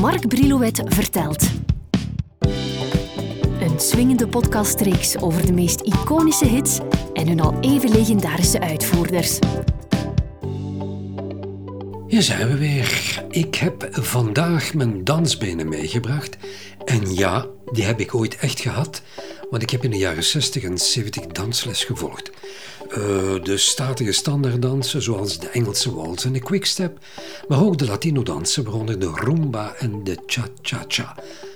Mark Brilouet vertelt. Een swingende podcastreeks over de meest iconische hits en hun al even legendarische uitvoerders. Hier zijn we weer. Ik heb vandaag mijn dansbenen meegebracht. En ja, die heb ik ooit echt gehad, want ik heb in de jaren 60 en 70 dansles gevolgd. Uh, de statige standaarddansen, zoals de Engelse waltz en de quickstep, maar ook de Latino-dansen, waaronder de rumba en de cha-cha-cha.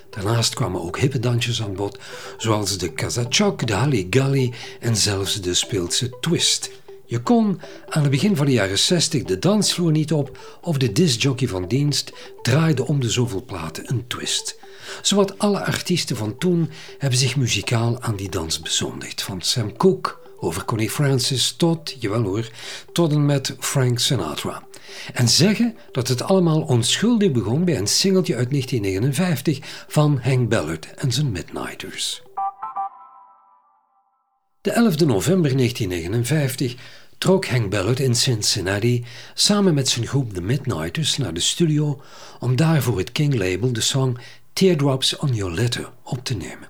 Daarnaast kwamen ook hippe dansjes aan bod, zoals de kazachok, de haligali en zelfs de speelse twist. Je kon aan het begin van de jaren 60 de dansvloer niet op of de discjockey van dienst draaide om de zoveel platen een twist. Zowat alle artiesten van toen hebben zich muzikaal aan die dans bezondigd. Van Sam Cooke over Connie Francis tot, jawel hoor, tot en met Frank Sinatra. En zeggen dat het allemaal onschuldig begon bij een singeltje uit 1959 van Hank Ballard en zijn Midnighters. De 11 november 1959 trok Hank Ballard in Cincinnati samen met zijn groep The Midnighters naar de studio om daar voor het King label de song Teardrops on Your Letter op te nemen.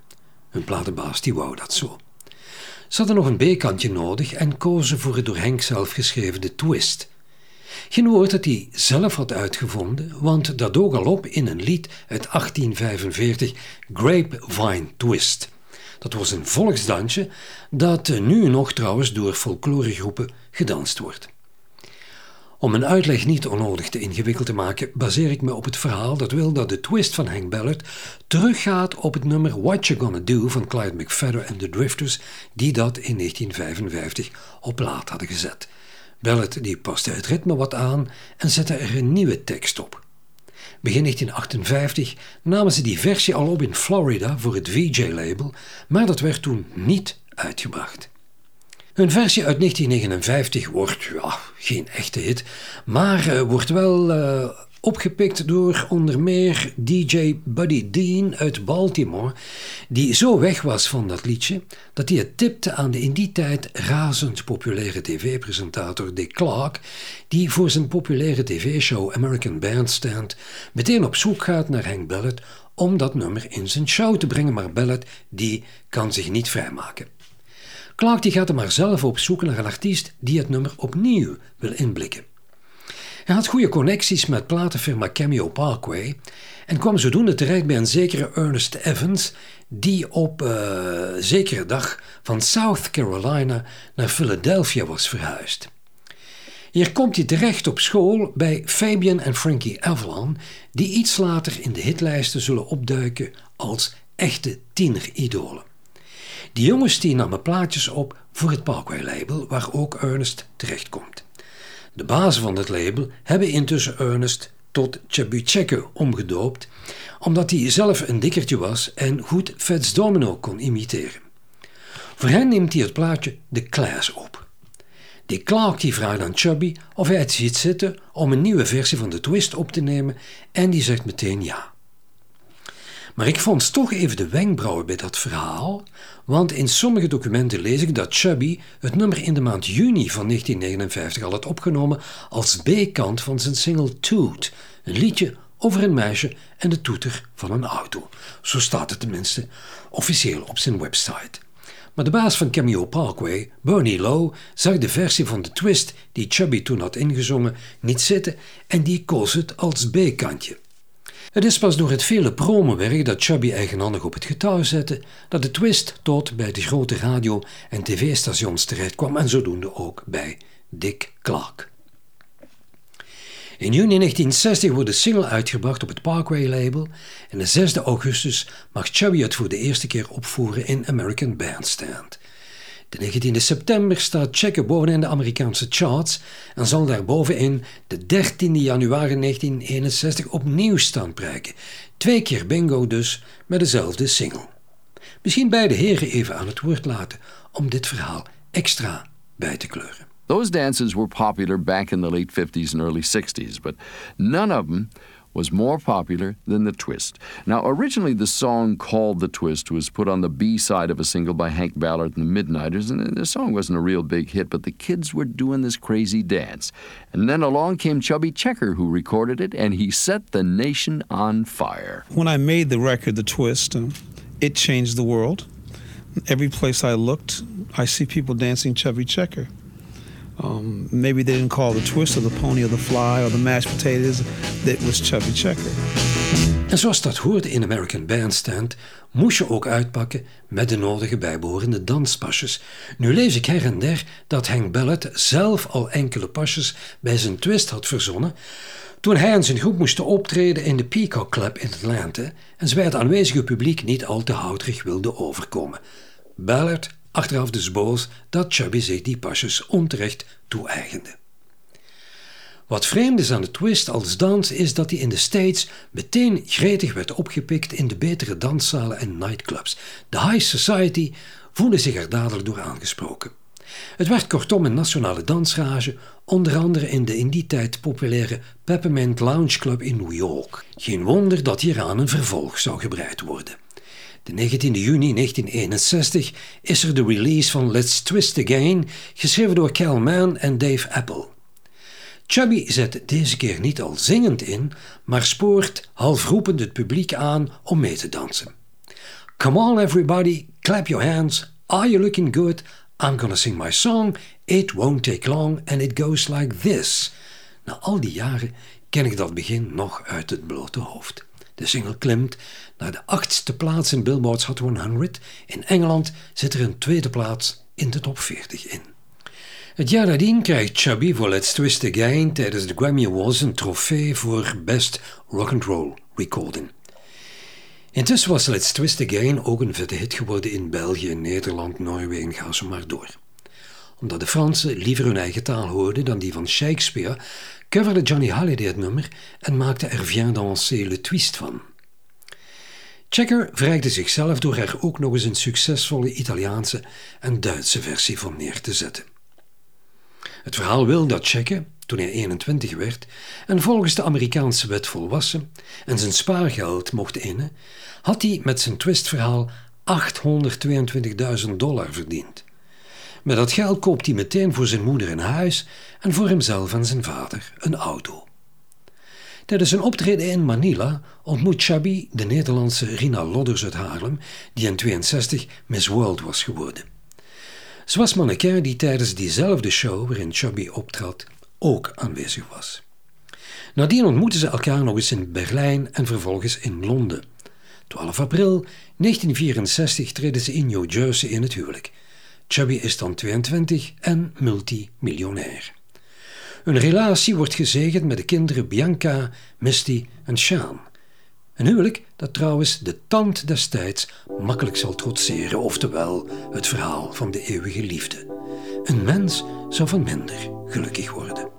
Hun platenbaas die wou dat zo. Ze hadden nog een B-kantje nodig en kozen voor het door Henk zelf geschreven Twist. Geen woord dat hij zelf had uitgevonden, want dat dook al op in een lied uit 1845, Grapevine Twist. Dat was een volksdansje dat nu nog trouwens door folkloregroepen gedanst wordt. Om een uitleg niet onnodig te ingewikkeld te maken, baseer ik me op het verhaal dat wil dat de twist van Hank Ballard teruggaat op het nummer What You Gonna Do van Clyde McFadden en de Drifters, die dat in 1955 op laat hadden gezet. Ballard die paste het ritme wat aan en zette er een nieuwe tekst op. Begin 1958 namen ze die versie al op in Florida voor het VJ-label, maar dat werd toen niet uitgebracht. Hun versie uit 1959 wordt ja, geen echte hit, maar uh, wordt wel uh, opgepikt door onder meer DJ Buddy Dean uit Baltimore, die zo weg was van dat liedje dat hij het tipte aan de in die tijd razend populaire tv-presentator Dick Clark, die voor zijn populaire tv-show American Bandstand meteen op zoek gaat naar Hank Ballard om dat nummer in zijn show te brengen, maar Ballard die kan zich niet vrijmaken. Clark die gaat er maar zelf op zoek naar een artiest die het nummer opnieuw wil inblikken. Hij had goede connecties met platenfirma Cameo Parkway en kwam zodoende terecht bij een zekere Ernest Evans, die op uh, zekere dag van South Carolina naar Philadelphia was verhuisd. Hier komt hij terecht op school bij Fabian en Frankie Avalon, die iets later in de hitlijsten zullen opduiken als echte tieneridolen. Die jongens namen plaatjes op voor het Parkway-label, waar ook Ernest terechtkomt. De bazen van het label hebben intussen Ernest tot Chabucheke omgedoopt, omdat hij zelf een dikkertje was en goed Fats Domino kon imiteren. Voor hen neemt hij het plaatje The Class op. Die Clark die vraagt aan Chubby of hij het ziet zitten om een nieuwe versie van de twist op te nemen en die zegt meteen ja. Maar ik vond toch even de wenkbrauwen bij dat verhaal, want in sommige documenten lees ik dat Chubby het nummer in de maand juni van 1959 al had opgenomen als B-kant van zijn single Toot, een liedje over een meisje en de toeter van een auto. Zo staat het tenminste officieel op zijn website. Maar de baas van Cameo Parkway, Bernie Lowe, zag de versie van de twist die Chubby toen had ingezongen niet zitten en die koos het als B-kantje. Het is pas door het vele promowerk dat Chubby eigenhandig op het getouw zette, dat de twist tot bij de grote radio- en tv-stations terecht kwam en zodoende ook bij Dick Clark. In juni 1960 wordt de single uitgebracht op het Parkway-label en de 6 augustus mag Chubby het voor de eerste keer opvoeren in American Bandstand. De 19 september staat Checker bovenin de Amerikaanse charts en zal daarbovenin de 13 januari 1961 opnieuw staan prijken. Twee keer bingo dus met dezelfde single. Misschien beide heren even aan het woord laten om dit verhaal extra bij te kleuren. Those dances were popular back in the late 50s and early 60s, but none of them was more popular than the twist. Now, originally, the song called The Twist was put on the B side of a single by Hank Ballard and the Midnighters, and the song wasn't a real big hit, but the kids were doing this crazy dance. And then along came Chubby Checker, who recorded it, and he set the nation on fire. When I made the record, The Twist, uh, it changed the world. Every place I looked, I see people dancing Chubby Checker. Um, maybe they didn't call the twist of the pony or the fly or the mashed potatoes. That was Chubby Checker. En zoals dat hoorde in American Bandstand, moest je ook uitpakken met de nodige bijbehorende danspasjes. Nu lees ik her en der dat Hank Ballard zelf al enkele pasjes bij zijn twist had verzonnen, toen hij en zijn groep moesten optreden in de Peacock Club in Atlanta en ze bij het aanwezige publiek niet al te houterig wilden overkomen. Ballard achteraf dus boos dat Chubby zich die pasjes onterecht toe-eigende. Wat vreemd is aan de twist als dans is dat hij in de States meteen gretig werd opgepikt in de betere danszalen en nightclubs. De high society voelde zich er dadelijk door aangesproken. Het werd kortom een nationale dansrage, onder andere in de in die tijd populaire Peppermint Lounge Club in New York. Geen wonder dat hieraan een vervolg zou gebreid worden. De 19 juni 1961 is er de release van Let's Twist Again, geschreven door Cal Mann en Dave Apple. Chubby zet deze keer niet al zingend in, maar spoort half roepend het publiek aan om mee te dansen. Come on everybody, clap your hands. Are you looking good? I'm gonna sing my song. It won't take long and it goes like this. Na al die jaren ken ik dat begin nog uit het blote hoofd. De single klimt naar de achtste plaats in Billboard's Hot 100. In Engeland zit er een tweede plaats in de top 40 in. Het jaar nadien krijgt Chubby voor Let's Twist Again tijdens de Grammy Awards een trofee voor Best Rock and Roll Recording. Intussen was Let's Twist Again ook een vette hit geworden in België, Nederland, Noorwegen, ga zo maar door. Omdat de Fransen liever hun eigen taal hoorden dan die van Shakespeare, coverde Johnny Hallyday het nummer en maakte er Viens danser le twist van. Checker verrijkte zichzelf door er ook nog eens een succesvolle Italiaanse en Duitse versie van neer te zetten. Het verhaal wil dat Checker, toen hij 21 werd en volgens de Amerikaanse wet volwassen en zijn spaargeld mocht innen, had hij met zijn twistverhaal 822.000 dollar verdiend. Met dat geld koopt hij meteen voor zijn moeder een huis en voor hemzelf en zijn vader een auto. Tijdens een optreden in Manila ontmoet Chubby de Nederlandse Rina Lodders uit Haarlem, die in 62 Miss World was geworden. Ze was mannequin die tijdens diezelfde show waarin Chubby optrad ook aanwezig was. Nadien ontmoetten ze elkaar nog eens in Berlijn en vervolgens in Londen. 12 april 1964 treden ze in New Jersey in het huwelijk. Chubby is dan 22 en multimiljonair. Hun relatie wordt gezegend met de kinderen Bianca, Misty en Sean. Een huwelijk dat trouwens de tand destijds makkelijk zal trotseren, oftewel het verhaal van de eeuwige liefde. Een mens zou van minder gelukkig worden.